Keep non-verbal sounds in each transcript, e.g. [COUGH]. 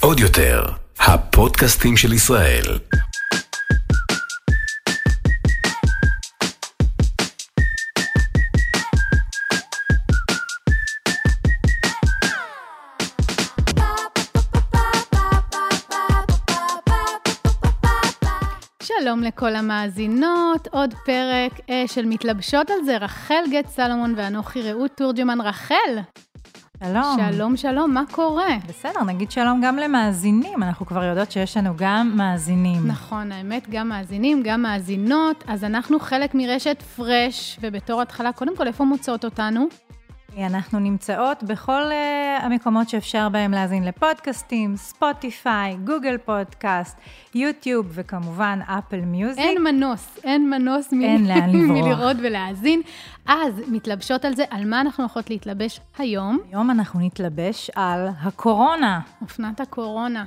עוד יותר, הפודקאסטים של ישראל. שלום לכל המאזינות, עוד פרק אה, של מתלבשות על זה, רחל גט סלומון ואנוכי רעות תורג'מן. רחל, שלום. שלום, שלום, מה קורה? בסדר, נגיד שלום גם למאזינים, אנחנו כבר יודעות שיש לנו גם מאזינים. נכון, האמת, גם מאזינים, גם מאזינות, אז אנחנו חלק מרשת פרש, ובתור התחלה, קודם כל, איפה מוצאות אותנו? אנחנו נמצאות בכל uh, המקומות שאפשר בהם להאזין לפודקאסטים, ספוטיפיי, גוגל פודקאסט, יוטיוב וכמובן אפל מיוזיק. אין מנוס, אין מנוס אין לאן [LAUGHS] לברוח. מלראות ולהאזין. אז מתלבשות על זה, על מה אנחנו הולכות להתלבש היום? היום אנחנו נתלבש על הקורונה. אופנת הקורונה.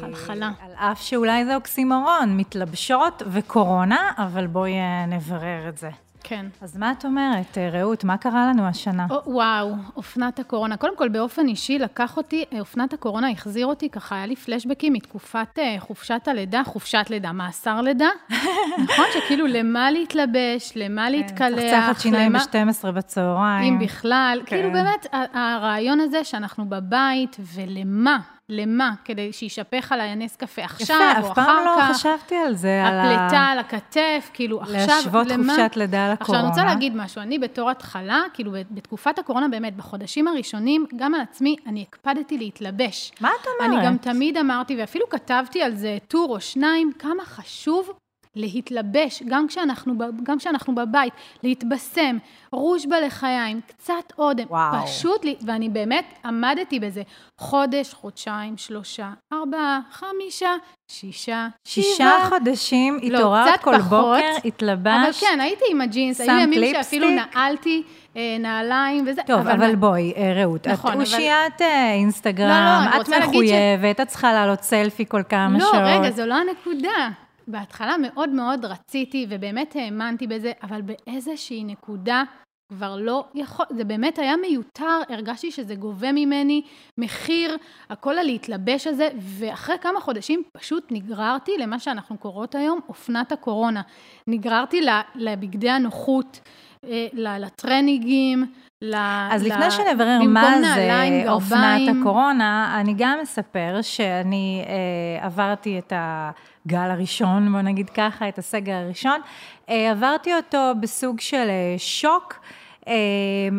חלחלה. אה, על אף שאולי זה אוקסימורון, מתלבשות וקורונה, אבל בואי אה, נברר את זה. כן. אז מה את אומרת, אה, רעות, מה קרה לנו השנה? או, וואו, אופנת הקורונה. קודם כל, באופן אישי, לקח אותי, אה, אופנת הקורונה החזיר אותי, ככה היה לי פלשבקים מתקופת אה, חופשת הלידה, חופשת לידה, מאסר לידה. [LAUGHS] נכון? שכאילו, למה להתלבש, למה להתקלח, צחצחת שיניים למה- ב-12 בצהריים. אם בכלל. כן. כאילו, באמת, הרעיון הזה שאנחנו בבית, ולמה? למה? כדי שישפך עליי הנס קפה עכשיו, יפה, או אף אחר פעם לא כך. חשבתי על זה, על ה- הפלטה על הכתף, כאילו עכשיו, להשוות למה? חופשת לידה עכשיו, לקורונה. אני רוצה להגיד משהו, אני בתור התחלה, כאילו בתקופת הקורונה באמת, בחודשים הראשונים, גם על עצמי, אני הקפדתי להתלבש. מה את אומרת? אני גם תמיד אמרתי, ואפילו כתבתי על זה טור או שניים, כמה חשוב להתלבש, גם כשאנחנו, גם כשאנחנו בבית, להתבשם, רוז' בלחיים, קצת אודם, וואו. פשוט, לי, ואני באמת עמדתי בזה. חודש, חודשיים, שלושה, ארבעה, חמישה, שישה, שישה שבעה. חודשים, לא, התעוררת כל פחות, בוקר, אבל התלבשת. כן, הייתי עם הג'ינס, היו ימים ליפסטיק? שאפילו נעלתי אה, נעליים וזה. טוב, אבל, מה- בואי, אה, רעות, נכון, את אבל- אושיית אה, אינסטגרם, לא, לא, את להגיד ש- מחויבת, את צריכה לעלות סלפי כל כמה לא, שעות. רגע, זו לא הנקודה. בהתחלה מאוד מאוד רציתי, ובאמת האמנתי בזה, אבל באיזושהי נקודה כבר לא יכול, זה באמת היה מיותר, הרגשתי שזה גובה ממני מחיר, הכל הלהתלבש הזה, ואחרי כמה חודשים פשוט נגררתי למה שאנחנו קוראות היום אופנת הקורונה. נגררתי לבגדי הנוחות, אה, לטרנינגים, ל... אז ל- לפני שנברר מה נעליים, זה אופנת גרביים. הקורונה, אני גם אספר שאני אה, עברתי את הגל הראשון, בוא נגיד ככה, את הסגר הראשון. אה, עברתי אותו בסוג של אה, שוק. אה,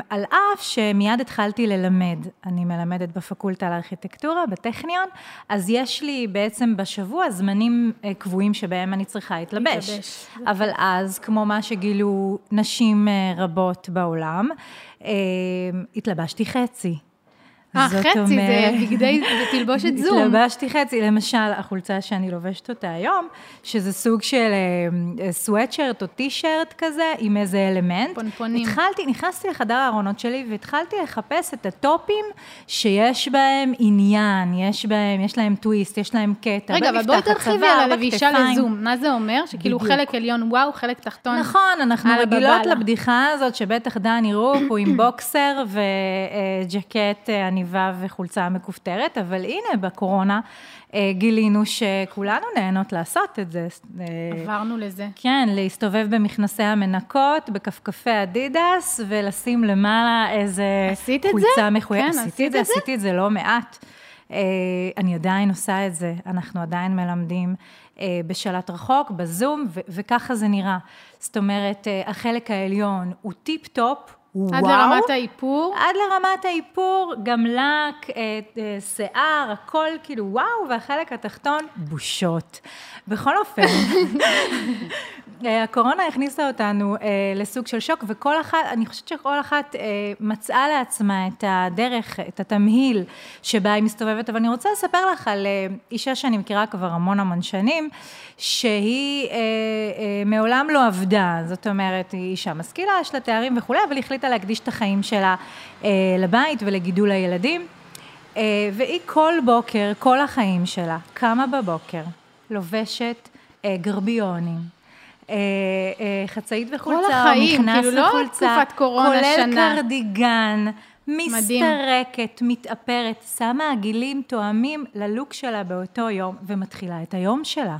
על אף שמיד התחלתי ללמד, אני מלמדת בפקולטה לארכיטקטורה, בטכניון, אז יש לי בעצם בשבוע זמנים אה, קבועים שבהם אני צריכה להתלבש. להתלבש. אבל אז, כמו מה שגילו נשים אה, רבות בעולם, אה, התלבשתי חצי. אה, חצי, זה אומרת- בגדי, זה תלבושת [LAUGHS] זום. התלבשתי חצי, למשל, החולצה שאני לובשת אותה היום, שזה סוג של סוואטשרט או טי-שירט כזה, עם איזה אלמנט. פונפונים. התחלתי, נכנסתי לחדר הארונות שלי והתחלתי לחפש את הטופים שיש בהם עניין, יש בהם, יש להם טוויסט, יש להם קטע. רגע, אבל בואי תרחיבי על הלבישה. לזום. מה זה אומר? שכאילו בדיוק. חלק עליון וואו, חלק תחתון. נכון, אנחנו רגילות. לבדיחה הזאת שבטח דני רופ הוא עם בוקסר וג'קט אה, עניבה וחולצה מכופתרת, אבל הנה, בקורונה אה, גילינו שכולנו נהנות לעשות את זה. אה, עברנו לזה. כן, להסתובב במכנסי המנקות, בכפכפי אדידס, ולשים למעלה איזה עשית את חולצה זה? מחויבת. כן, עשיתי עשית את זה? עשיתי את זה לא מעט. אה, אני עדיין עושה את זה, אנחנו עדיין מלמדים בשלט רחוק, בזום, וככה זה נראה. זאת אומרת, החלק העליון הוא טיפ-טופ, הוא עד וואו. לרמת האיפור. עד לרמת האיפור, גם לק, אה, אה, שיער, הכל כאילו וואו, והחלק התחתון, בושות. בכל אופן, הקורונה הכניסה אותנו אה, לסוג של שוק, וכל אחת, אני חושבת שכל אחת אה, מצאה לעצמה את הדרך, את התמהיל שבה היא מסתובבת, אבל אני רוצה לספר לך על אה, אישה שאני מכירה כבר המון המון שנים, שהיא אה, אה, מעולם לא עבדה, זאת אומרת, היא אישה משכילה, יש לה תארים וכולי, אבל החליטה להקדיש את החיים שלה אה, לבית ולגידול הילדים. אה, והיא כל בוקר, כל החיים שלה, קמה בבוקר, לובשת אה, גרביונים. אה, אה, חצאית וחולצה, החיים, או מכנס כאילו לא וחולצה, תקופת קורונה, כולל שנה. קרדיגן, מסתרקת, מתאפרת, שמה עגילים תואמים ללוק שלה באותו יום, ומתחילה את היום שלה.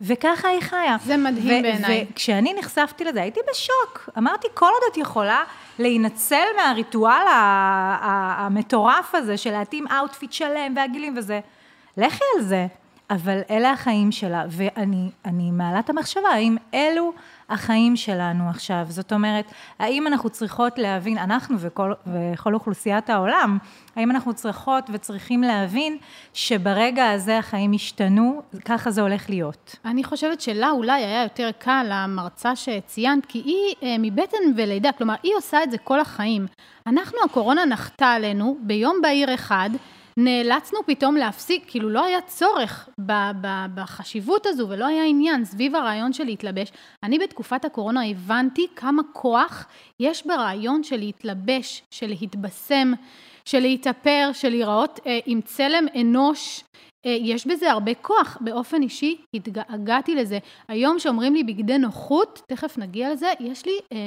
וככה היא חיה. זה מדהים בעיניי. וכשאני נחשפתי לזה, הייתי בשוק. אמרתי, כל עוד את יכולה להינצל מהריטואל המטורף הזה של להתאים outfit שלם ועגילים וזה, לכי על זה. אבל אלה החיים שלה, ואני מעלה את המחשבה, האם אלו החיים שלנו עכשיו? זאת אומרת, האם אנחנו צריכות להבין, אנחנו וכל, וכל אוכלוסיית העולם, האם אנחנו צריכות וצריכים להבין שברגע הזה החיים השתנו, ככה זה הולך להיות? אני חושבת שלה אולי היה יותר קל, המרצה שציינת, כי היא אה, מבטן ולידה, כלומר, היא עושה את זה כל החיים. אנחנו, הקורונה נחתה עלינו ביום בהיר אחד, נאלצנו פתאום להפסיק, כאילו לא היה צורך ב- ב- בחשיבות הזו ולא היה עניין סביב הרעיון של להתלבש. אני בתקופת הקורונה הבנתי כמה כוח יש ברעיון של להתלבש, של להתבשם, של להתאפר, של להיראות אה, עם צלם אנוש. אה, יש בזה הרבה כוח. באופן אישי התגעגעתי לזה. היום שאומרים לי בגדי נוחות, תכף נגיע לזה, יש לי, אה,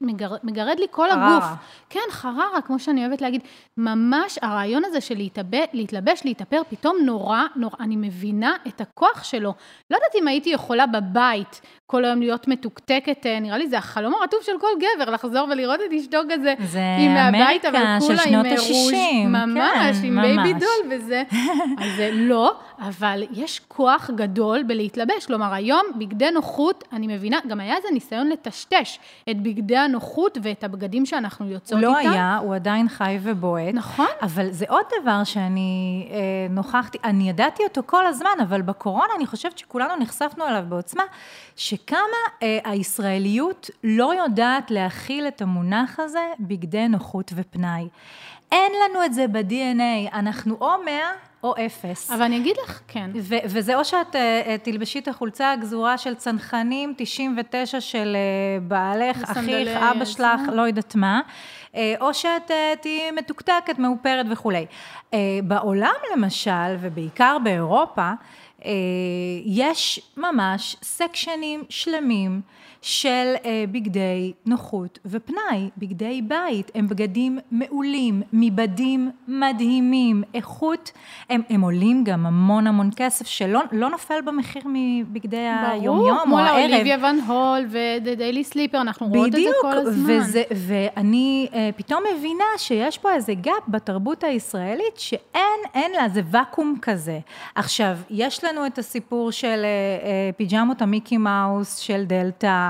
מגר, מגרד לי כל חררה. הגוף. כן, חררה, כמו שאני אוהבת להגיד. ממש הרעיון הזה של להתאבא, להתלבש, להתאפר, פתאום נורא, נורא, אני מבינה את הכוח שלו. לא יודעת אם הייתי יכולה בבית כל היום להיות מתוקתקת, אה, נראה לי זה החלום הרטוב של כל גבר, לחזור ולראות את אשתו כזה. זה אמריקה של שנות ה-60. ממש, כן, עם ממש. baby doll וזה. אז זה לא, אבל יש כוח גדול בלהתלבש. כלומר, היום בגדי נוחות, אני מבינה, גם היה איזה ניסיון לטשטש את בגדי הנוחות ואת הבגדים שאנחנו יוצאות איתם. הוא לא היה, הוא עדיין חי ובועט. נכון. אבל זה עוד דבר שאני אה, נוכחתי, אני ידעתי אותו כל הזמן, אבל בקורונה אני חושבת שכולנו נחשפנו אליו בעוצמה, שכמה אה, הישראליות לא יודעת להכיל את המונח הזה, בגדי נוחות ופנאי. אין לנו את זה ב-DNA, אנחנו או מאה או אפס. אבל אני אגיד לך, כן. ו- וזה או שאת uh, תלבשי את החולצה הגזורה של צנחנים, 99 של uh, בעלך, אחיך, אבא שלך, לא יודעת מה, uh, או שאת uh, תהיי מתוקתקת, מאופרת וכולי. Uh, בעולם למשל, ובעיקר באירופה, uh, יש ממש סקשנים שלמים. של אה, בגדי נוחות ופנאי, בגדי בית, הם בגדים מעולים, מבדים מדהימים, איכות, הם, הם עולים גם המון המון כסף שלא לא נופל במחיר מבגדי היומיום או הערב. ברור, כמו לאוליביה ון הול ו daily sleeper, אנחנו רואות את זה כל הזמן. בדיוק, ואני אה, פתאום מבינה שיש פה איזה gap בתרבות הישראלית שאין, אין לה, זה ואקום כזה. עכשיו, יש לנו את הסיפור של אה, אה, פיג'מות המיקי מאוס של דלתא,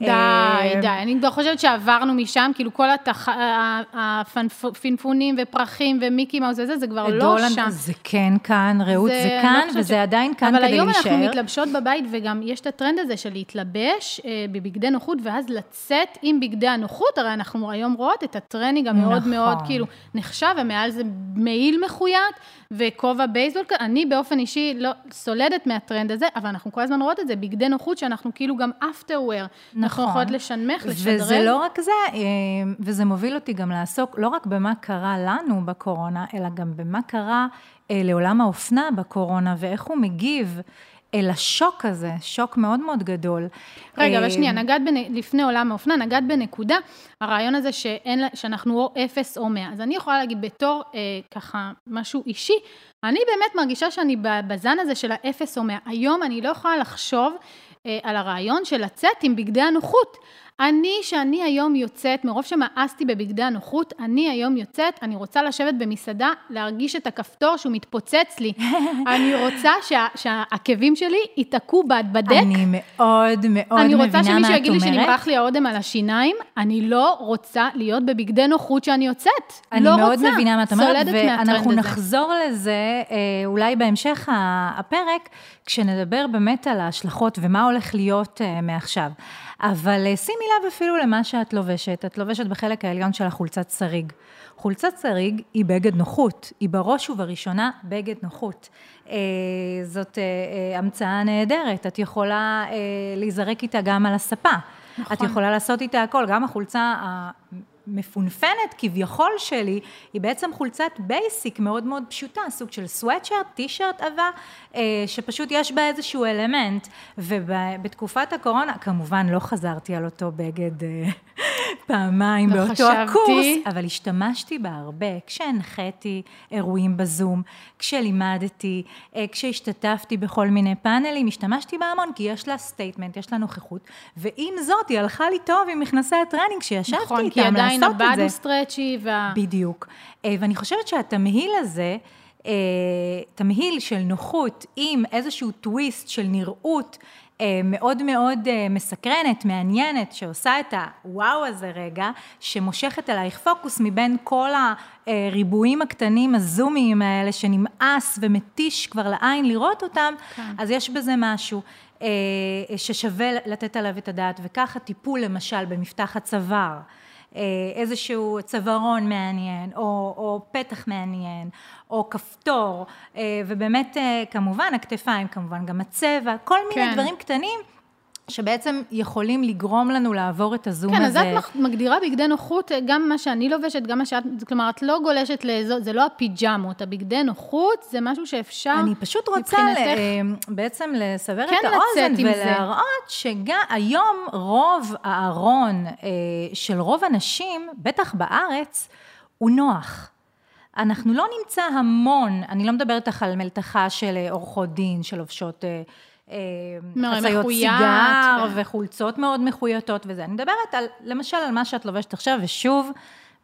די, אה, די, אני כבר חושבת שעברנו משם, כאילו כל הפונפונים ופרחים ומיקי מאוס וזה, זה כבר לא שם. זה כן כאן, רעות, זה כאן, וזה עדיין כאן כדי להישאר. אבל היום אנחנו מתלבשות בבית, וגם יש את הטרנד הזה של להתלבש אה, בבגדי נוחות, ואז לצאת עם בגדי הנוחות, הרי אנחנו היום רואות את הטרנינג המאוד מאוד נכון. כאילו נחשב, ומעל זה מעיל מחויט, וכובע בייסבול, אני באופן אישי לא סולדת מהטרנד הזה, אבל אנחנו כל הזמן רואות את זה, בגדי נוחות שאנחנו כאילו גם outerwear. נכון. אנחנו יכולות לשנמך, לשדרג. וזה לא רק זה, אה, וזה מוביל אותי גם לעסוק לא רק במה קרה לנו בקורונה, אלא גם במה קרה אה, לעולם האופנה בקורונה, ואיך הוא מגיב. אל השוק הזה, שוק מאוד מאוד גדול. רגע, אבל אה, שנייה, נגעת, בנ... לפני עולם האופנה, נגעת בנקודה, הרעיון הזה שאין, שאנחנו או אפס או מאה. אז אני יכולה להגיד בתור אה, ככה משהו אישי, אני באמת מרגישה שאני בזן הזה של האפס או מאה. היום אני לא יכולה לחשוב על הרעיון של לצאת עם בגדי הנוחות. אני, שאני היום יוצאת, מרוב שמאסתי בבגדי הנוחות, אני היום יוצאת, אני רוצה לשבת במסעדה, להרגיש את הכפתור שהוא מתפוצץ לי. [LAUGHS] אני רוצה שה, שהעקבים שלי ייתקעו בדק. אני מאוד מאוד מבינה מה את אומרת. אני רוצה שמישהו יגיד לי שנמרח לי האודם על השיניים, אני לא רוצה להיות בבגדי נוחות שאני יוצאת. אני לא מאוד רוצה. מבינה מה את אומרת, ואנחנו נחזור לזה אה, אולי בהמשך הפרק, כשנדבר באמת על ההשלכות ומה הולך להיות אה, מעכשיו. אבל אה, שימי לב אפילו למה שאת לובשת, את לובשת בחלק העליון של החולצת שריג. חולצת שריג היא בגד נוחות, היא בראש ובראשונה בגד נוחות. אה, זאת אה, המצאה נהדרת, את יכולה להיזרק איתה גם על הספה. נכון. את יכולה לעשות איתה הכל, גם החולצה המפונפנת כביכול שלי, היא בעצם חולצת basic מאוד מאוד פשוטה, סוג של סוואטשרט, טישרט עבה, אה, שפשוט יש בה איזשהו אלמנט. ובתקופת הקורונה, כמובן לא חזרתי על אותו בגד אה, [LAUGHS] פעמיים לא באותו חשבתי. הקורס, אבל השתמשתי בה הרבה כשהנחיתי אירועים בזום, כשלימדתי, אה, כשהשתתפתי בכל מיני פאנלים, השתמשתי בה המון, כי יש לה statement, יש לה נוכחות, ועם זאת, היא הלכה לי טוב עם מכנסי הטרנינג שישבתי נכון, איתם כי עדיין לעשות את זה. הוא stretchy, וה... בדיוק. אה, ואני חושבת שהתמהיל הזה, אה, תמהיל של נוחות עם איזשהו טוויסט של נראות אה, מאוד מאוד מסקרנת, מעניינת, שעושה את הוואו הזה רגע, שמושכת אלייך פוקוס מבין כל הריבועים הקטנים, הזומיים האלה, שנמאס ומתיש כבר לעין לראות אותם, כן. אז יש בזה משהו. ששווה לתת עליו את הדעת, וככה טיפול למשל במפתח הצוואר, איזשהו צווארון מעניין, או, או פתח מעניין, או כפתור, אה, ובאמת אה, כמובן הכתפיים, כמובן גם הצבע, כל מיני כן. דברים קטנים. שבעצם יכולים לגרום לנו לעבור את הזום כן, אז הזה. את מח- מגדירה בגדי נוחות, גם מה שאני לובשת, גם מה שאת, כלומר, את לא גולשת לאזור, זה לא הפיג'מות, הבגדי נוחות זה משהו שאפשר, אני פשוט רוצה ל- מבחינתך- אה, בעצם לסבר כן את האוזן. ולהראות שגם היום רוב הארון אה, של רוב הנשים, בטח בארץ, הוא נוח. אנחנו לא נמצא המון, אני לא מדברת איתך על מלתחה של אה, עורכות דין, שלובשות אה, אה, חציות מחויית, סיגר ו- וחולצות מאוד מחויטות וזה. אני מדברת על, למשל על מה שאת לובשת עכשיו, ושוב,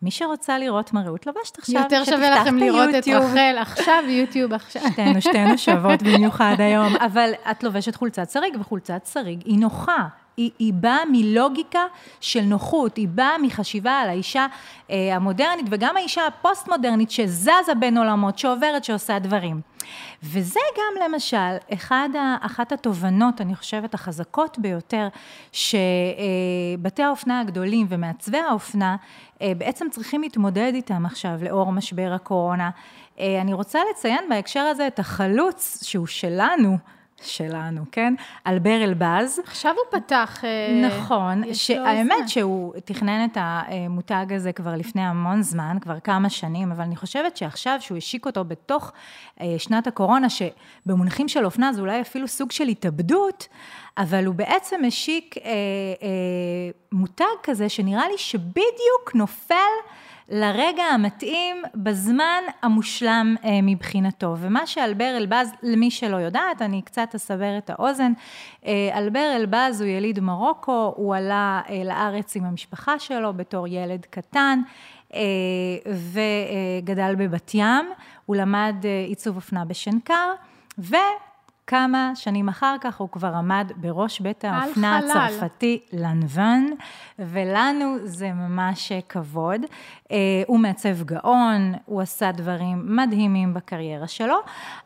מי שרוצה לראות מה רעות לובשת עכשיו, יותר שווה לכם לראות את. רחל, עכשיו יוטיוב, עכשיו. שתינו, שתינו שוות במיוחד היום, אבל את לובשת חולצת שריג, וחולצת שריג היא נוחה. היא, היא באה מלוגיקה של נוחות, היא באה מחשיבה על האישה אה, המודרנית וגם האישה הפוסט-מודרנית שזזה בין עולמות, שעוברת, שעושה דברים. וזה גם למשל אחד אחת התובנות, אני חושבת, החזקות ביותר, שבתי האופנה הגדולים ומעצבי האופנה אה, בעצם צריכים להתמודד איתם עכשיו לאור משבר הקורונה. אה, אני רוצה לציין בהקשר הזה את החלוץ שהוא שלנו, שלנו, כן? אלבר אלבז. עכשיו הוא פתח... אה, נכון, שהאמת. שהוא תכנן את המותג הזה כבר לפני המון זמן, כבר כמה שנים, אבל אני חושבת שעכשיו שהוא השיק אותו בתוך אה, שנת הקורונה, שבמונחים של אופנה זה אולי אפילו סוג של התאבדות, אבל הוא בעצם השיק אה, אה, מותג כזה שנראה לי שבדיוק נופל לרגע המתאים, בזמן המושלם אה, מבחינתו. ומה שאלבר אלבז, למי שלא יודעת, אני קצת אסבר את האוזן, אה, אלבר אלבז הוא יליד מרוקו, הוא עלה אה, לארץ עם המשפחה שלו בתור ילד קטן. אה, וגדל בבת ים, הוא למד אה, עיצוב אופנה בשנקר, וכמה שנים אחר כך הוא כבר עמד בראש בית האופנה. הצרפתי לנוון, ולנו זה ממש כבוד. אה, הוא מעצב גאון, הוא עשה דברים מדהימים בקריירה שלו,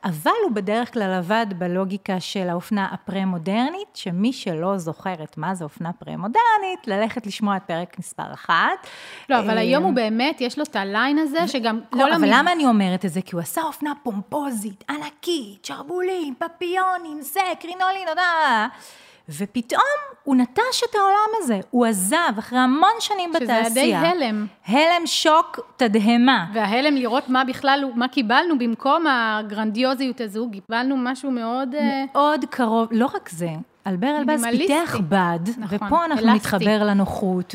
אבל הוא בדרך כלל עבד בלוגיקה של האופנה הפרה-מודרנית, שמי שלא זוכרת מה זה אופנה פרה-מודרנית, ללכת לשמוע את פרק מספר אחת. לא, אבל אה, היום הוא באמת, יש לו את הליין הזה, שגם כל... לא, אבל המ- למה אני אומרת את זה? כי הוא עשה אופנה פומפוזית, ענקית, שרוולים, פפיונים, זה, קרינולין, תודה. ופתאום הוא נטש את העולם הזה, הוא עזב אחרי המון שנים שזה היה בתעשייה. די הלם. הלם, שוק, תדהמה. וההלם לראות מה בכלל, מה קיבלנו במקום הגרנדיוזיות הזו, קיבלנו משהו מאוד... אה, מאוד קרוב, לא רק זה, אלבר אלבז. פיתח בד, נכון, ופה אנחנו אלסטי. נתחבר לנוחות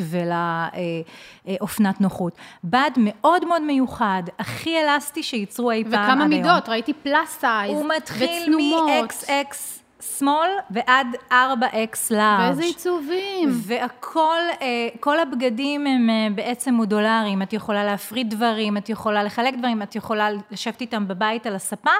ולאופנת נוחות. בד מאוד מאוד מיוחד, הכי אלסטי שייצרו אי פעם עד וכמה היום. מידות, ראיתי פלאס סייז, הוא מתחיל וצנומות. מ-XX שמאל ועד 4X לארג'. ואיזה עיצובים. והכל, אה, כל הבגדים הם אה, בעצם מודולריים, את יכולה להפריד דברים, את יכולה לחלק דברים, את יכולה לשבת איתם בבית על הספה,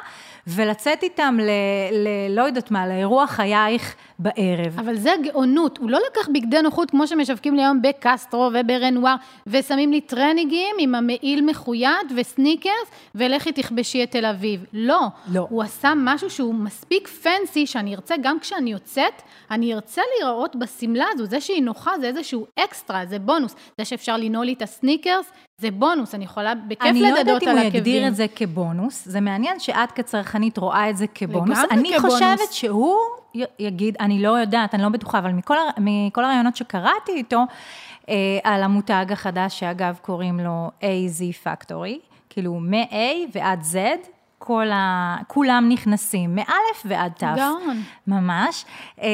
ולצאת איתם ל... ל לא יודעת מה, לאירוע חייך בערב. אבל זה גאונות, הוא לא לקח בגדי נוחות כמו שמשווקים לי היום בקסטרו וברנואר, ושמים לי טרניגים עם המעיל מחויד וסניקרס, ולכי תכבשי את תל אביב. לא. לא. הוא עשה משהו שהוא מספיק פנסי, שאני ארצה, גם כשאני יוצאת, אני ארצה להיראות בשמלה הזו. זה שהיא נוחה זה איזשהו אקסטרה, זה בונוס. זה שאפשר לנעול לי את הסניקרס, זה בונוס, אני יכולה בכיף אני לא לדדות יודעת אם על הוא. יגדיר את זה כבונוס, זה מעניין שאת כצרכנית רואה את זה כבונוס. אני כבונוס. חושבת שהוא יגיד, אני לא יודעת, אני לא בטוחה, אבל מכל, מכל הרעיונות שקראתי איתו, אה, על המותג החדש, שאגב קוראים לו AZ Factory, כאילו מ-A ועד Z, כל ה... כולם נכנסים, מאלף ועד תו. גאון. ממש. אה,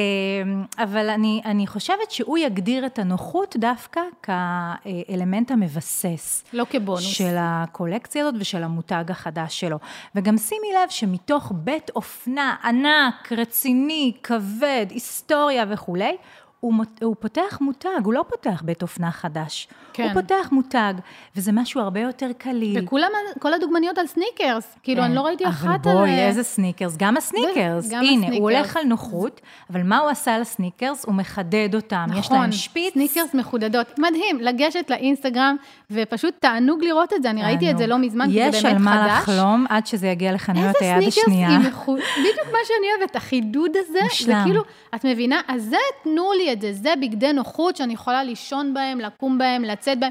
אבל אני, אני חושבת שהוא יגדיר את הנוחות דווקא כאלמנט המבסס. לא כבונוס. של הקולקציה הזאת ושל המותג החדש שלו. וגם שימי לב שמתוך בית אופנה ענק, רציני, כבד, היסטוריה וכולי, הוא, הוא פותח מותג, הוא לא פותח בית אופנה חדש. כן. הוא פותח מותג, וזה משהו הרבה יותר קליל. וכולם, כל הדוגמניות על סניקרס. כאילו, אני לא ראיתי אחת על... אבל בואי, איזה סניקרס, גם הסניקרס. גם הנה, הסניקרס. הוא הולך על נוחות, אבל מה הוא עשה לסניקרס? הוא מחדד אותם. יש נכון, להם שפיץ. סניקרס מחודדות. מדהים, לגשת לאינסטגרם, ופשוט תענוג לראות את זה. אני ראיתי את זה לא מזמן, כי זה באמת חדש. יש על מה לחלום עד שזה יגיע לחנויות איזה היד סניקרס השנייה. היא מחו... בדיוק מה שאני אוהבת, החידוד הזה, זה. כאילו, את מבינה? אז זה, תנו לי את זה, זה בגדי נוחות שאני יכולה לישון בהם, לקום בהם, לצאת בהם.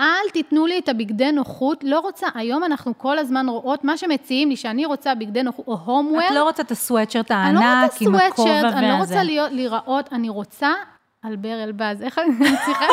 אל תיתנו לי את הבגדי נוחות, לא רוצה, היום אנחנו כל הזמן רואות מה שמציעים לי, שאני רוצה בגדי נוחות, או הומוור. את לא רוצה את הסוואטשרט לא רוצה הענק עם הכובע סוואטשרט, אני לא והזה. רוצה להיות, להיראות, אני רוצה אלבר אלבז, איך אני צריכה,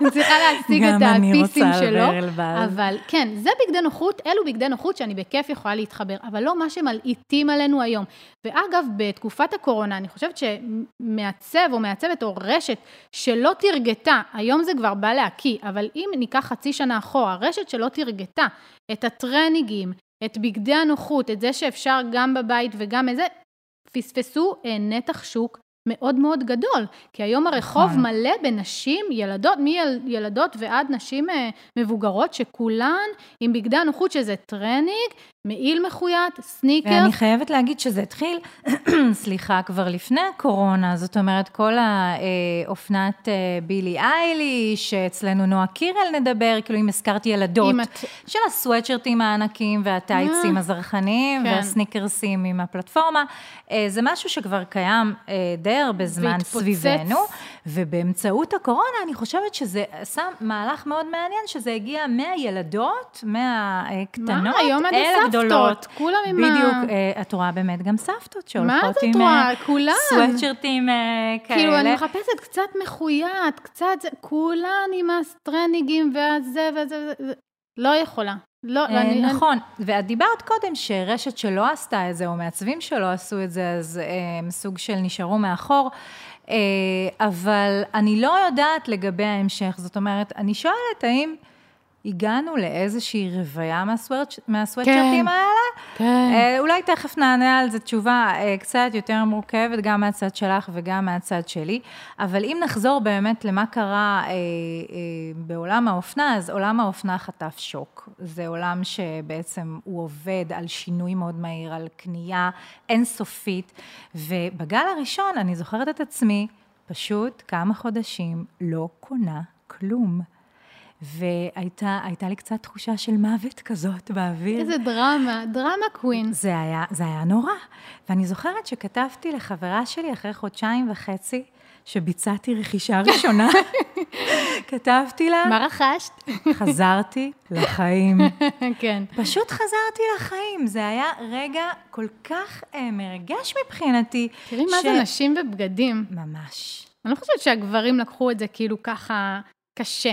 אני צריכה להשיג גם את אני הפיסים רוצה שלו. אלבר אלבז. אבל כן, זה בגדי נוחות, אלו בגדי נוחות שאני בכיף יכולה להתחבר, אבל לא מה שמלעיטים עלינו היום. ואגב, בתקופת הקורונה, אני חושבת שמעצב או מעצבת או רשת שלא תרגתה, היום זה כבר בא להקיא, אבל אם ניקח חצי שנה אחורה, רשת שלא תרגתה את הטרניגים, את בגדי הנוחות, את זה שאפשר גם בבית וגם איזה, פספסו אה, נתח שוק מאוד מאוד גדול. כי היום הרחוב נכון. מלא בנשים, ילדות, מילדות ועד נשים אה, מבוגרות, שכולן עם בגדי הנוחות, שזה טרנינג, מעיל מחויט, סניקרס. ואני חייבת להגיד שזה התחיל, [CLEARS THROAT] סליחה, כבר לפני הקורונה, זאת אומרת, כל האופנת אה, בילי אייליש, אצלנו נועה קירל נדבר, כאילו אם הזכרתי ילדות, את- של הסוואטשרטים הענקים והטייצים אה, הזרחניים, כן. והסניקרסים עם הפלטפורמה, אה, זה משהו שכבר קיים די הרבה זמן והתפוצץ. סביבנו, ובאמצעות הקורונה, אני חושבת שזה עשה מהלך מאוד מעניין, שזה הגיע מהילדות, מהקטנות, מה, היום אל הגדולות. כולם עם ה- בדיוק, אה, את רואה באמת גם סבתות שהולכות מה את עם רואה? אה, כולן. סוואטשרטים אה, כאלה. כאילו, אני מחפשת קצת מחויט, קצת זה, כולן עם הטרניגים והזה וזה, וזה, לא יכולה. לא, אה, אני, נכון, ואת דיברת קודם שרשת שלא עשתה את זה, או מעצבים שלא עשו את זה, אז הם סוג של נשארו מאחור. אה, אבל אני לא יודעת לגבי ההמשך, זאת אומרת, אני שואלת האם הגענו לאיזושהי רוויה מהסוואטש- מהסוואטשרטים כן. האלה? כן. אה, אולי תכף נענה על זה תשובה אה, קצת יותר מורכבת, גם מהצד שלך וגם מהצד שלי, אבל אם נחזור באמת למה קרה אה, אה, בעולם האופנה, אז עולם האופנה חטף שוק. זה עולם שבעצם הוא עובד על שינוי מאוד מהיר, על קנייה אינסופית, ובגל הראשון אני זוכרת את עצמי, פשוט כמה חודשים לא קונה כלום. והייתה הייתה לי קצת תחושה של מוות כזאת באוויר. איזה דרמה, דרמה קווין. זה היה, זה היה נורא. ואני זוכרת שכתבתי לחברה שלי אחרי חודשיים וחצי, שביצעתי רכישה ראשונה, [LAUGHS] כתבתי לה, מה רכשת? חזרתי לחיים. [LAUGHS] כן. פשוט חזרתי לחיים. זה היה רגע כל כך אה, מרגש מבחינתי. תראי מה זה נשים בבגדים. ממש. אני לא חושבת שהגברים לקחו את זה כאילו ככה קשה.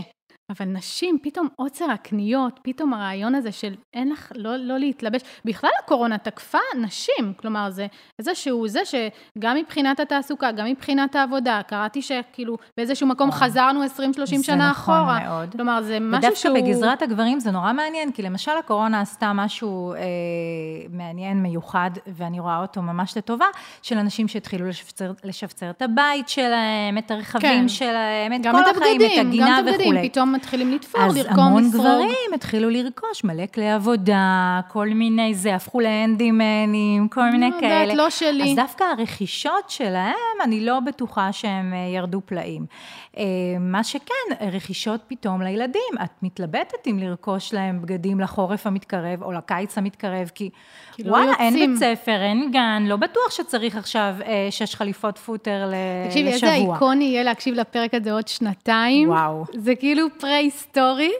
אבל נשים, פתאום עוצר הקניות, פתאום הרעיון הזה של אין לך, לא, לא להתלבש. בכלל הקורונה תקפה נשים, כלומר זה איזשהו זה שגם מבחינת התעסוקה, גם מבחינת העבודה, קראתי שכאילו באיזשהו מקום וואו. חזרנו 20-30 זה שנה נכון אחורה. מאוד. כלומר זה משהו שהוא... ודווקא בגזרת הגברים זה נורא מעניין, כי למשל הקורונה עשתה משהו אה, מעניין, מיוחד, ואני רואה אותו ממש לטובה, של אנשים שהתחילו לשפצר, לשפצר את הבית שלהם, את הרכבים כן. שלהם, את כל את החיים, הבגדים, את הגינה גם את הבגדים, וכולי. מתחילים לתפור, אז לרקום, המון לסרוג. גברים התחילו לרכוש מלא כלי עבודה, כל מיני זה, הפכו להנדימנים, כל מיני לא יודעת, כאלה. לא שלי. אז דווקא הרכישות שלהם, אני לא בטוחה שהם אה, ירדו פלאים. אה, מה שכן, רכישות פתאום לילדים. את מתלבטת אם לרכוש להם בגדים לחורף המתקרב או לקיץ המתקרב, כי לא וואלה, אין יוצאים. בית ספר, אין גן, לא בטוח שצריך עכשיו אה, שש חליפות פוטר ל- תקשיבי, לשבוע. איזה איקוני יהיה להקשיב לפרק הזה עוד שנתיים. וואו. זה כאילו פרה-היסטורי,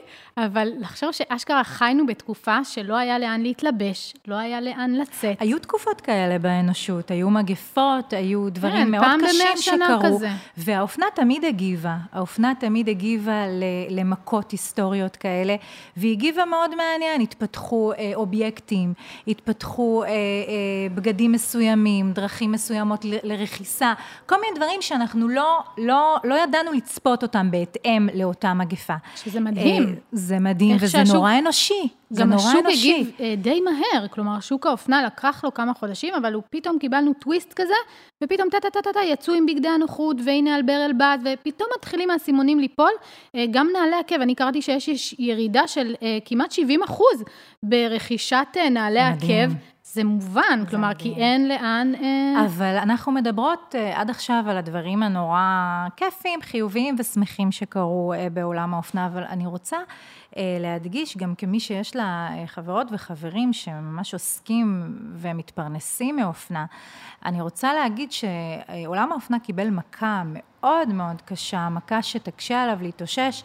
אבל לחשוב שאשכרה חיינו בתקופה שלא היה לאן להתלבש, לא היה לאן לצאת. היו תקופות כאלה באנושות, היו מגפות, היו דברים כן, מאוד פעם קשים במאה שנה שקרו. כזה. והאופנה תמיד הגיבה, האופנה תמיד הגיבה למכות היסטוריות כאלה, והיא הגיבה מאוד מעניין, התפתחו אה, אובייקטים, התפתחו אה, אה, בגדים מסוימים, דרכים מסוימות ל- לרכיסה, כל מיני דברים שאנחנו לא, לא, לא ידענו לצפות אותם בהתאם לאותה מגפה. שזה מדהים. אה, זה מדהים, וזה שהשוק- נורא אנושי. זה גם נורא השוק אנושי. הגיב אה, די מהר, כלומר, שוק האופנה לקח לו כמה חודשים, אבל הוא פתאום קיבלנו טוויסט כזה, ופתאום טה-טה-טה-טה, יצאו עם בגדי הנוחות, והנה על ברל בת, ופתאום מתחילים האסימונים ליפול. אה, גם נעלי עקב, אני קראתי שיש יש ירידה של אה, כמעט 70 אחוז ברכישת נעלי. עקב. זה מובן, כלומר, כי אין לאן... אה, אבל אנחנו מדברות uh, עד עכשיו על הדברים הנורא כיפיים, חיוביים ושמחים שקרו uh, בעולם האופנה, אבל אני רוצה uh, להדגיש, גם כמי שיש לה חברות וחברים שממש עוסקים ומתפרנסים מאופנה, אני רוצה להגיד שעולם האופנה קיבל מכה מאוד מאוד קשה, מכה שתקשה עליו להתאושש.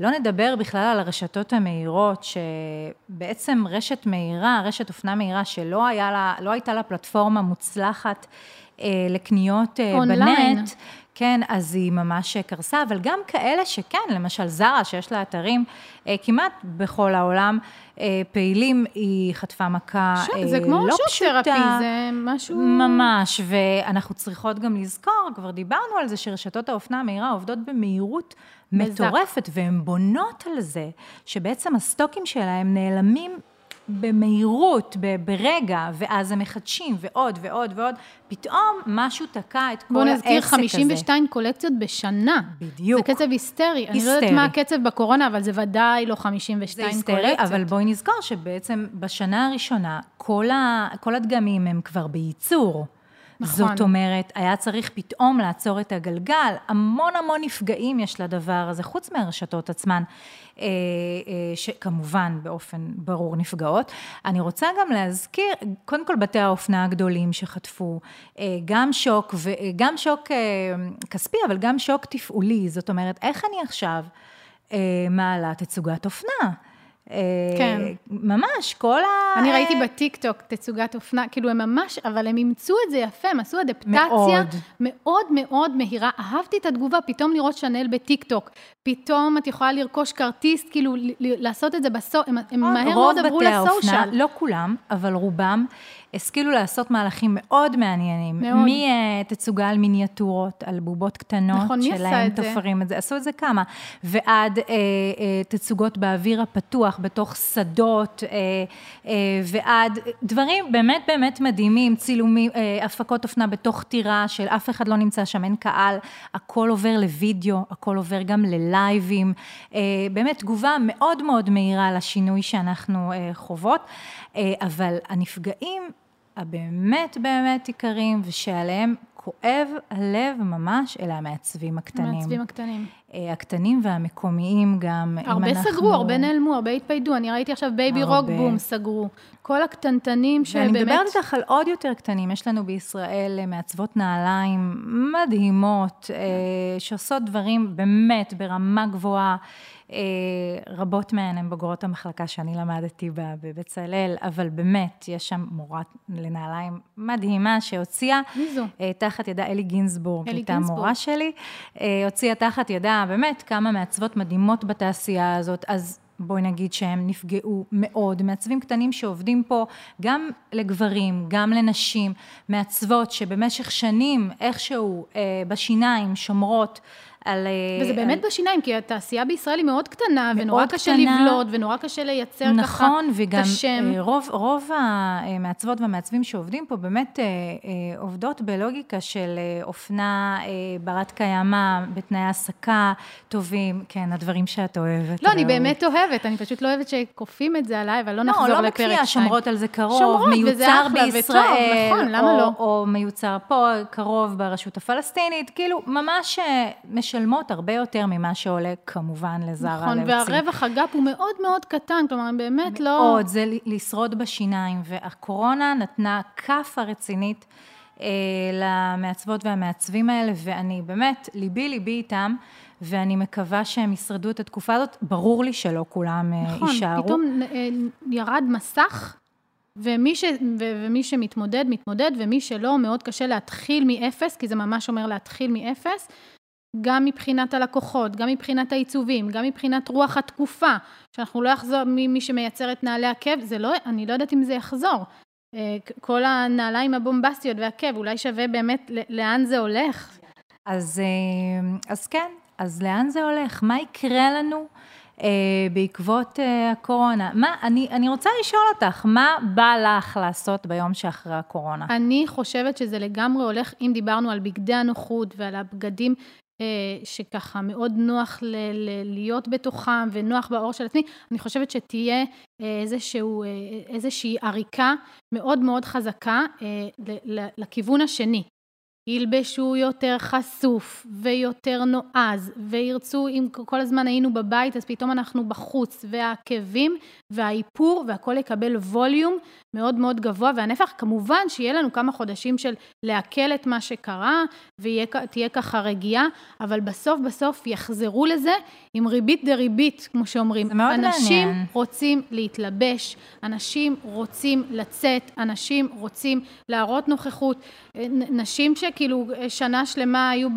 לא נדבר בכלל על הרשתות המהירות, שבעצם רשת מהירה, רשת אופנה מהירה, שלא היה לה, לא הייתה לה פלטפורמה מוצלחת אה, לקניות אה. בנט, כן, אז היא ממש קרסה, אבל גם כאלה שכן, למשל זרה, שיש לה אתרים אה, כמעט בכל העולם אה, פעילים, היא חטפה מכה אה, זה כמו לא שוק פשוטה. תרפי, זה משהו... ממש, ואנחנו צריכות גם לזכור, כבר דיברנו על זה, שרשתות האופנה המהירה עובדות במהירות בזק. מטורפת, והן בונות על זה, שבעצם הסטוקים שלהם נעלמים במהירות, ברגע, ואז הם מחדשים ועוד ועוד ועוד, פתאום משהו תקע את כל העסק הזה. נזכיר 52 קולקציות בשנה. בדיוק. זה קצב היסטרי. אני לא יודעת היסטרי. מה הקצב בקורונה, אבל זה ודאי לא זה 52 היסטרי, קולקציות. אבל בואי נזכור שבעצם בשנה הראשונה, כל, ה, כל הדגמים הם כבר בייצור. נכון. זאת אומרת, היה צריך פתאום לעצור את הגלגל. המון המון נפגעים יש לדבר הזה, חוץ מהרשתות עצמן, אה, אה, שכמובן באופן ברור נפגעות. אני רוצה גם להזכיר, קודם כל בתי האופנה הגדולים שחטפו, אה, גם שוק, וגם שוק כספי, אבל גם שוק תפעולי. זאת אומרת, איך אני עכשיו מעלה תצוגת אופנה? אה, כן. ממש, כל ה... אני ראיתי בטיקטוק תצוגת אופנה, כאילו הם ממש, אבל הם אימצו את זה יפה, הם עשו אדפטציה מאוד. מאוד מאוד מהירה. אהבתי את התגובה, פתאום לראות שנאל בטיקטוק. פתאום את יכולה לרכוש כרטיס, כאילו לעשות את זה בסו... הם, הם מהר רוב מאוד עברו בתי האופנה, לסושיאל. לא כולם, אבל רובם, השכילו לעשות מהלכים מאוד מעניינים. מאוד. מתצוגה על מיניאטורות, על בובות קטנות, נכון, שלהם? תופרים את זה, עשו את זה כמה, ועד אה, אה, תצוגות באוויר הפתוח, בתוך שדות, אה, אה, ועד דברים באמת באמת מדהימים, צילומים, אה, הפקות אופנה בתוך טירה, של אף אחד לא נמצא שם, אין קהל, הכל עובר לוידאו, הכל עובר גם ללייבים, אה, באמת תגובה מאוד מאוד מהירה לשינוי שאנחנו אה, חוות, אה, אבל הנפגעים הבאמת באמת עיקריים, ושעליהם כואב הלב ממש, אלה המעצבים הקטנים. המעצבים הקטנים. אה, הקטנים והמקומיים גם, אם הרבה אנחנו... סגרו, הרבה נעלמו, הרבה התפיידו. אני ראיתי עכשיו בייבי רוק הרבה. בום סגרו. כל הקטנטנים ואני שבאמת... מדברת איתך על עוד יותר קטנים, יש לנו בישראל אה, מעצבות נעליים מדהימות, אה, שעושות דברים באמת ברמה גבוהה. אה, רבות מהן הן בוגרות המחלקה שאני למדתי בה בבצלאל, אבל באמת, יש שם מורה לנעליים מדהימה שהוציאה מי זו? אה, תחת ידה אלי גינזבורג, אלי הייתה. המורה שלי, אה, הוציאה תחת ידה באמת כמה מעצבות מדהימות בתעשייה הזאת, אז בואי נגיד שהם נפגעו מאוד, מעצבים קטנים שעובדים פה גם לגברים, גם לנשים, מעצבות שבמשך שנים איכשהו אה, בשיניים שומרות על... אה, וזה באמת על... בשיניים, כי התעשייה בישראל היא מאוד קטנה, מאוד ונורא קשה קטנה. לבלוט, ונורא קשה לייצר ככה נכון, וגם את השם. אה, רוב, רוב המעצבות והמעצבים שעובדים פה באמת אה, עובדות בלוגיקה של אופנה ברת קיימא, בתנאי העסקה טובים, כן, הדברים שאת אוהבת. לא, אני. באמת אוהבת, אני פשוט לא אוהבת שכופים את זה עליי, אבל לא לא, נחזור לא לפרק בכפייה, שתיים. שומרות על זה קרוב, שומרות, מיוצר אחלה וטוב, בישראל, נכון, למה או, לא? או מיוצר פה, קרוב ברשות הפלסטינית, כאילו, ממש משלמות הרבה יותר ממה שעולה כמובן לזרה נכון, להוציא. והרווח אג"פ הוא מאוד מאוד קטן, כלומר, הם באמת לא... מאוד, זה לשרוד בשיניים, והקורונה נתנה כאפה רצינית אה, למעצבות והמעצבים האלה, ואני באמת, ליבי ליבי איתם, ואני מקווה שהם ישרדו את התקופה הזאת. ברור לי שלא כולם אה, נכון, יישארו. נכון, פתאום אה, ירד מסך, ומי, ש, ו- ומי שמתמודד, מתמודד, ומי שלא, מאוד קשה להתחיל מאפס, כי זה ממש אומר להתחיל מאפס, גם מבחינת הלקוחות, גם מבחינת העיצובים, גם מבחינת רוח התקופה, שאנחנו לא יחזור, מי, מי שמייצר את נעלי עקב, זה לא, אני לא יודעת אם זה יחזור. אה, כל הנעליים הבומבסטיות והעקב, אולי שווה באמת לאן זה הולך. אז, אה, אז כן, אז לאן זה הולך? מה יקרה לנו אה, בעקבות אה, הקורונה? מה, אני, אני רוצה לשאול אותך, מה בא לך לעשות ביום שאחרי הקורונה? אני חושבת שזה לגמרי הולך, אם דיברנו על בגדי הנוחות ועל הבגדים שככה מאוד נוח להיות בתוכם ונוח בעור של עצמי, אני חושבת שתהיה אה, איזשהו, אה, איזושהי עריקה מאוד מאוד חזקה לכיוון השני. ילבשו יותר חשוף ויותר נועז, וירצו, אם כל הזמן היינו בבית, אז פתאום אנחנו בחוץ, והעקבים והאיפור, והכל יקבל ווליום מאוד מאוד גבוה, והנפח, כמובן שיהיה לנו כמה חודשים של לעכל את מה שקרה, ותהיה ככה רגיעה, אבל בסוף בסוף יחזרו לזה עם ריבית דריבית, כמו שאומרים. זה מאוד אנשים מעניין. אנשים רוצים להתלבש, אנשים רוצים לצאת, אנשים רוצים להראות נוכחות. נשים שכאילו שנה שלמה היו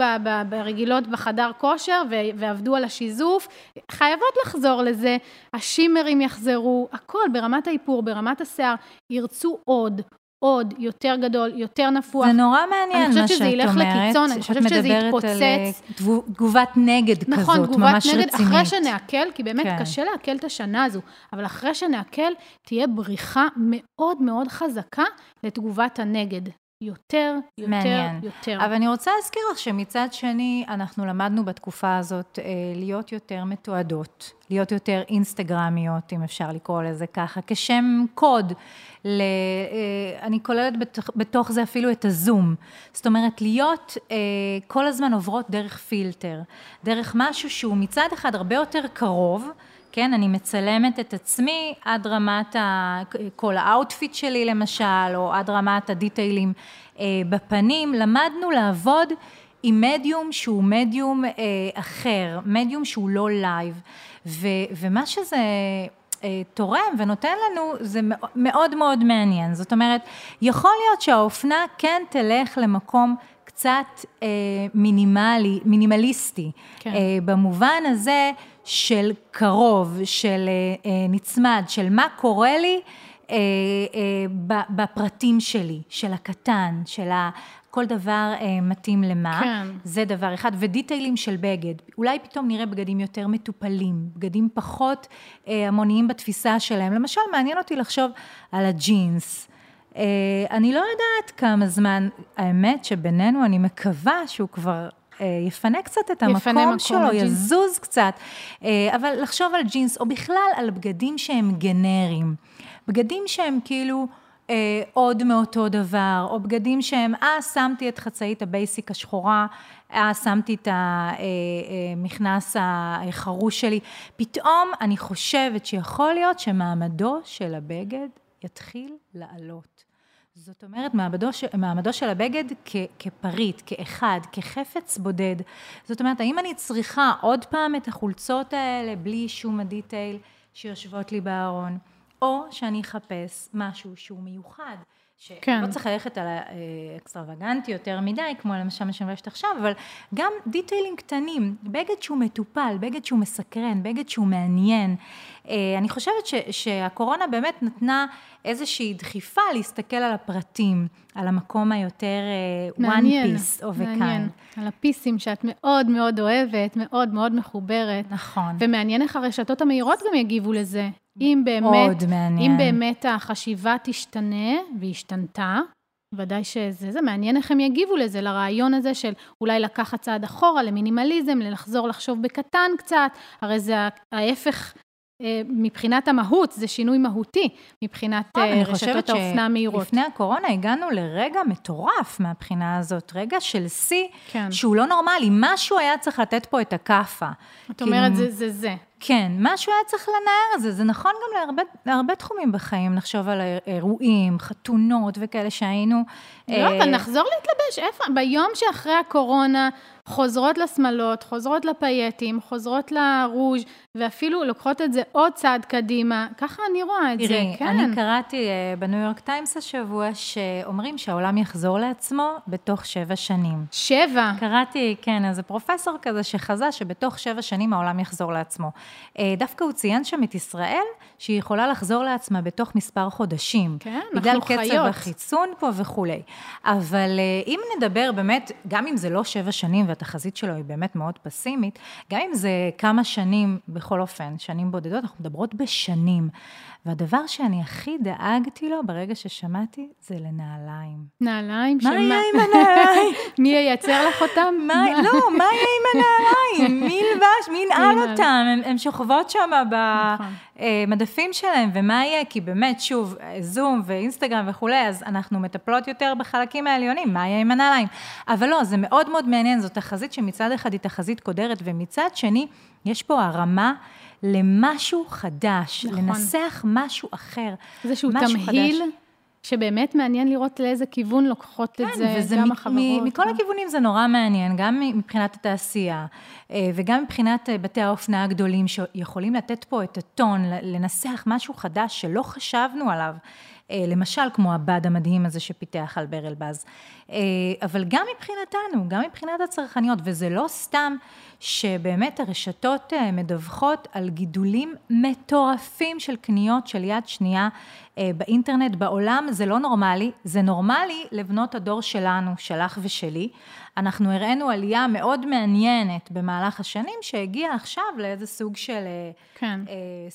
ברגילות בחדר כושר ועבדו על השיזוף, חייבות לחזור לזה. השימרים יחזרו, הכל ברמת האיפור, ברמת השיער, ירצו עוד. עוד, יותר גדול, יותר נפוח. זה נורא מעניין מה שאת אומרת. אני חושבת שזה ילך לקיצון, אני חושבת שזה יתפוצץ. על תגובת נגד נכון, כזאת, תגובת ממש נגד, רצינית. אחרי שנעכל, כי באמת כן. קשה לעכל את השנה הזו, אבל אחרי שנעכל, תהיה בריחה מאוד מאוד חזקה לתגובת הנגד. יותר, יותר, מעניין. יותר. אבל אני רוצה להזכיר לך שמצד שני, אנחנו למדנו בתקופה הזאת אה, להיות יותר מתועדות, להיות יותר אינסטגרמיות, אם אפשר לקרוא לזה ככה, כשם קוד. ל, אה, אני כוללת בתוך, בתוך זה אפילו את הזום. זאת אומרת, להיות אה, כל הזמן עוברות דרך פילטר, דרך משהו שהוא מצד אחד הרבה יותר קרוב, כן, אני מצלמת את עצמי עד רמת ה, כל ה outfit שלי למשל, או עד רמת ה detail ים אה, בפנים. למדנו לעבוד עם מדיום שהוא מדיום אה, אחר, מדיום שהוא לא live. ו, ומה שזה... אה, תורם ונותן לנו, זה מאוד מאוד מעניין. זאת אומרת, יכול להיות שהאופנה כן תלך למקום קצת אה, מינימלי, מינימליסטי, כן. אה, במובן הזה של קרוב, של אה, אה, נצמד, של מה קורה לי אה, בפרטים שלי, של הקטן, של ה... כל דבר אה, מתאים למה, כן. זה דבר אחד, ודיטיילים של בגד, אולי פתאום נראה בגדים יותר מטופלים, בגדים פחות אה, המוניים בתפיסה שלהם, למשל מעניין אותי לחשוב על הג'ינס, אה, אני לא יודעת כמה זמן, האמת שבינינו אני מקווה שהוא כבר יפנה קצת את המקום מקום שלו, לג'ינס. יזוז קצת, אה, אבל לחשוב על ג'ינס, או בכלל על בגדים שהם גנריים, בגדים שהם כאילו... אה, עוד מאותו דבר, או בגדים שהם, אה, שמתי את חצאית ה basic השחורה, אה, שמתי את המכנס החרוש שלי. פתאום אני חושבת שיכול להיות שמעמדו של הבגד יתחיל לעלות. זאת אומרת, מעמדו, מעמדו של הבגד כ, כפריט, כאחד, כחפץ בודד. זאת אומרת, האם אני צריכה עוד פעם את החולצות האלה בלי שום ה detail שיושבות לי בארון? או שאני אחפש משהו שהוא מיוחד. שלא כן. צריך ללכת על האקסטרווגנטי יותר מדי, כמו למשל מה שאני עכשיו, אבל גם detailing קטנים, בגד שהוא מטופל, בגד שהוא מסקרן, בגד שהוא מעניין. אה, אני חושבת ש, שהקורונה באמת נתנה איזושהי דחיפה להסתכל על הפרטים, על המקום היותר אה, מעניין, one piece of a מעניין. kind. על הפיסים שאת מאוד מאוד אוהבת, מאוד מאוד מחוברת. נכון. ומעניין איך הרשתות המהירות גם יגיבו לזה. אם באמת. אם באמת החשיבה תשתנה, והשתנתה, ודאי שזה, זה מעניין איך הם יגיבו לזה, לרעיון הזה של אולי לקחת צעד אחורה, למינימליזם, לחזור לחשוב בקטן קצת, הרי זה ההפך מבחינת המהות, זה שינוי מהותי מבחינת אה, אני רשתות חושבת האופנה המהירות. לפני הקורונה הגענו לרגע מטורף מהבחינה הזאת, רגע של שיא, כן. שהוא לא נורמלי, משהו היה צריך לתת פה את הכאפה. את אומרת, זה זה זה. כן, משהו היה צריך לנער את זה, זה נכון גם להרבה, להרבה תחומים בחיים, לחשוב על אירועים, חתונות וכאלה שהיינו... לא, אבל נחזור להתלבש, איפה? ביום שאחרי הקורונה, חוזרות לשמלות, חוזרות לפייטים, חוזרות לרוז', ואפילו לוקחות את זה עוד צעד קדימה. ככה אני רואה את תראי, זה, כן. אני קראתי אה, בניו יורק טיימס השבוע, שאומרים שהעולם יחזור לעצמו בתוך שבע שנים. שבע. קראתי, כן, איזה פרופסור כזה שחזה שבתוך שבע שנים העולם יחזור לעצמו. אה, דווקא הוא ציין שם את ישראל, שהיא יכולה לחזור לעצמה בתוך מספר חודשים. כן, בגלל אנחנו קצב חיות. החיסון פה וכולי. אבל אה, אם נדבר באמת, גם אם זה לא שבע שנים והתחזית שלו היא באמת מאוד פסימית, גם אם זה כמה שנים, בכל אופן, שנים בודדות, אנחנו מדברות בשנים. והדבר שאני הכי דאגתי לו ברגע ששמעתי, זה לנעליים. נעליים מה יהיה עם הנעליים? [LAUGHS] מי ייצר לך אותם? לא, מה יהיה עם הנעליים? [LAUGHS] מי ילבש? מי ינעל. אותם? הן שוכבות שם נכון. במדפים שלהם, ומה יהיה? כי באמת, שוב, זום ואינסטגרם וכולי, אז אנחנו מטפלות יותר בחלקים העליונים, מה יהיה עם הנעליים? אבל לא, זה מאוד מאוד מעניין, זאת תחזית שמצד אחד היא תחזית קודרת, ומצד שני, יש פה הרמה למשהו חדש, נכון. לנסח משהו אחר. איזשהו משהו תמהיל, חדש. שבאמת מעניין לראות לאיזה כיוון לוקחות את זה כן, וזה גם מ- החברות. מ- מכל הכיוונים זה נורא מעניין, גם מבחינת התעשייה, אה, וגם מבחינת אה, בתי האופנה הגדולים, שיכולים לתת פה את הטון, לנסח משהו חדש שלא חשבנו עליו. אה, למשל, כמו הבד המדהים הזה שפיתח אלבר אלבז. אה, אבל גם מבחינתנו, גם מבחינת הצרכניות, וזה לא סתם שבאמת הרשתות אה, מדווחות על גידולים מטורפים של קניות של יד שנייה אה, באינטרנט, בעולם, זה לא נורמלי, זה נורמלי לבנות הדור שלנו, שלך ושלי. אנחנו הראינו עלייה מאוד מעניינת במהלך השנים, שהגיעה עכשיו לאיזה סוג של אה, כן.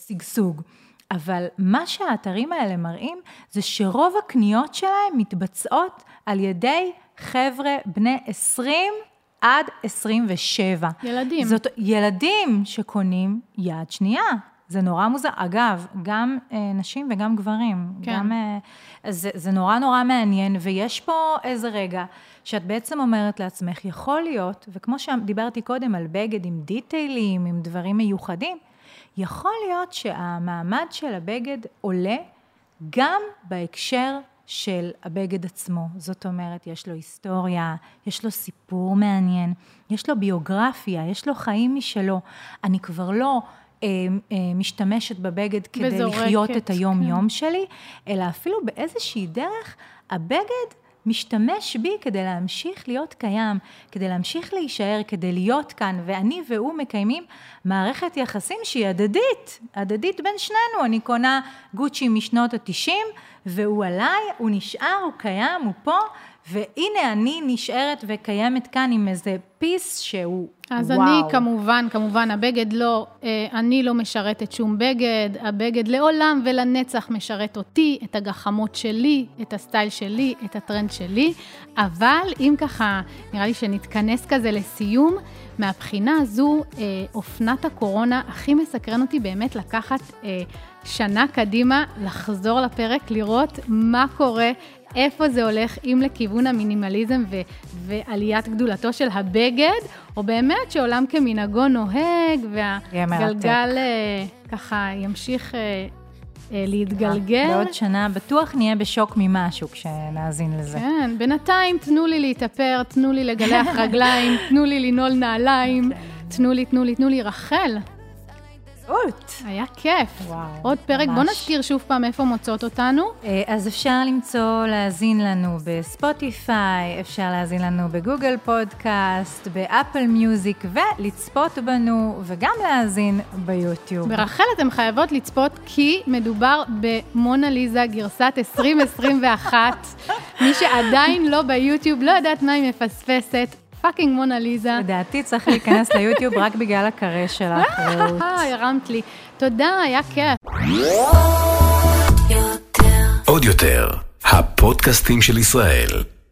שגשוג. אבל מה שהאתרים האלה מראים, זה שרוב הקניות שלהם מתבצעות על ידי חבר'ה בני 20 עד 27. ילדים. זאת ילדים שקונים יד שנייה. זה נורא מוזר. אגב, גם אה, נשים וגם גברים. כן. גם, אה, זה, זה נורא נורא מעניין, ויש פה איזה רגע שאת בעצם אומרת לעצמך, יכול להיות, וכמו שדיברתי קודם על בגד עם דיטיילים, עם דברים מיוחדים, יכול להיות שהמעמד של הבגד עולה גם בהקשר של הבגד עצמו. זאת אומרת, יש לו היסטוריה, יש לו סיפור מעניין, יש לו ביוגרפיה, יש לו חיים משלו. אני כבר לא אה, אה, משתמשת בבגד כדי וזורקת, לחיות את כן. היום-יום שלי, אלא אפילו באיזושהי דרך, הבגד משתמש בי כדי להמשיך להיות קיים, כדי להמשיך להישאר, כדי להיות כאן, ואני והוא מקיימים מערכת יחסים שהיא הדדית, הדדית בין שנינו. אני קונה גוצ'י משנות ה-90, והוא עליי, הוא נשאר, הוא קיים, הוא פה, והנה אני נשארת וקיימת כאן עם איזה פיס שהוא אז וואו. אני כמובן, כמובן, הבגד לא, אה, אני לא משרתת שום בגד, הבגד לעולם ולנצח משרת אותי, את הגחמות שלי, את הסטייל שלי, את הטרנד שלי, אבל אם ככה, נראה לי שנתכנס כזה לסיום, מהבחינה הזו, אה, אופנת הקורונה הכי מסקרן אותי באמת לקחת אה, שנה קדימה, לחזור לפרק, לראות מה קורה. איפה זה הולך, אם לכיוון המינימליזם ו- ועליית גדולתו של הבגד, או באמת שעולם כמנהגו נוהג. והגלגל אה, ככה ימשיך אה, אה, להתגלגל. בעוד שנה בטוח נהיה בשוק ממשהו כשנאזין לזה. כן, בינתיים תנו לי להתאפר, תנו לי לגלח רגליים, [LAUGHS] תנו לי לנעול נעליים, תנו לי, תנו לי, תנו לי. רחל, רות. היה כיף. וואו, עוד פרק, בוא ממש. נזכיר שוב פעם איפה מוצאות אותנו. אה, אז אפשר למצוא, להאזין לנו בספוטיפיי, אפשר להאזין לנו בגוגל פודקאסט, באפל מיוזיק, ולצפות בנו, וגם להאזין ביוטיוב. ברחל אתם חייבות לצפות כי מדובר במונה ליזה גרסת 2021. מי שעדיין לא ביוטיוב, לא יודעת מה היא מפספסת, פאקינג מונה ליזה. לדעתי צריך להיכנס ליוטיוב רק בגלל הקרא שלך, רעות. אה, הרמת לי. תודה, היה כיף. עוד יותר, הפודקאסטים של ישראל.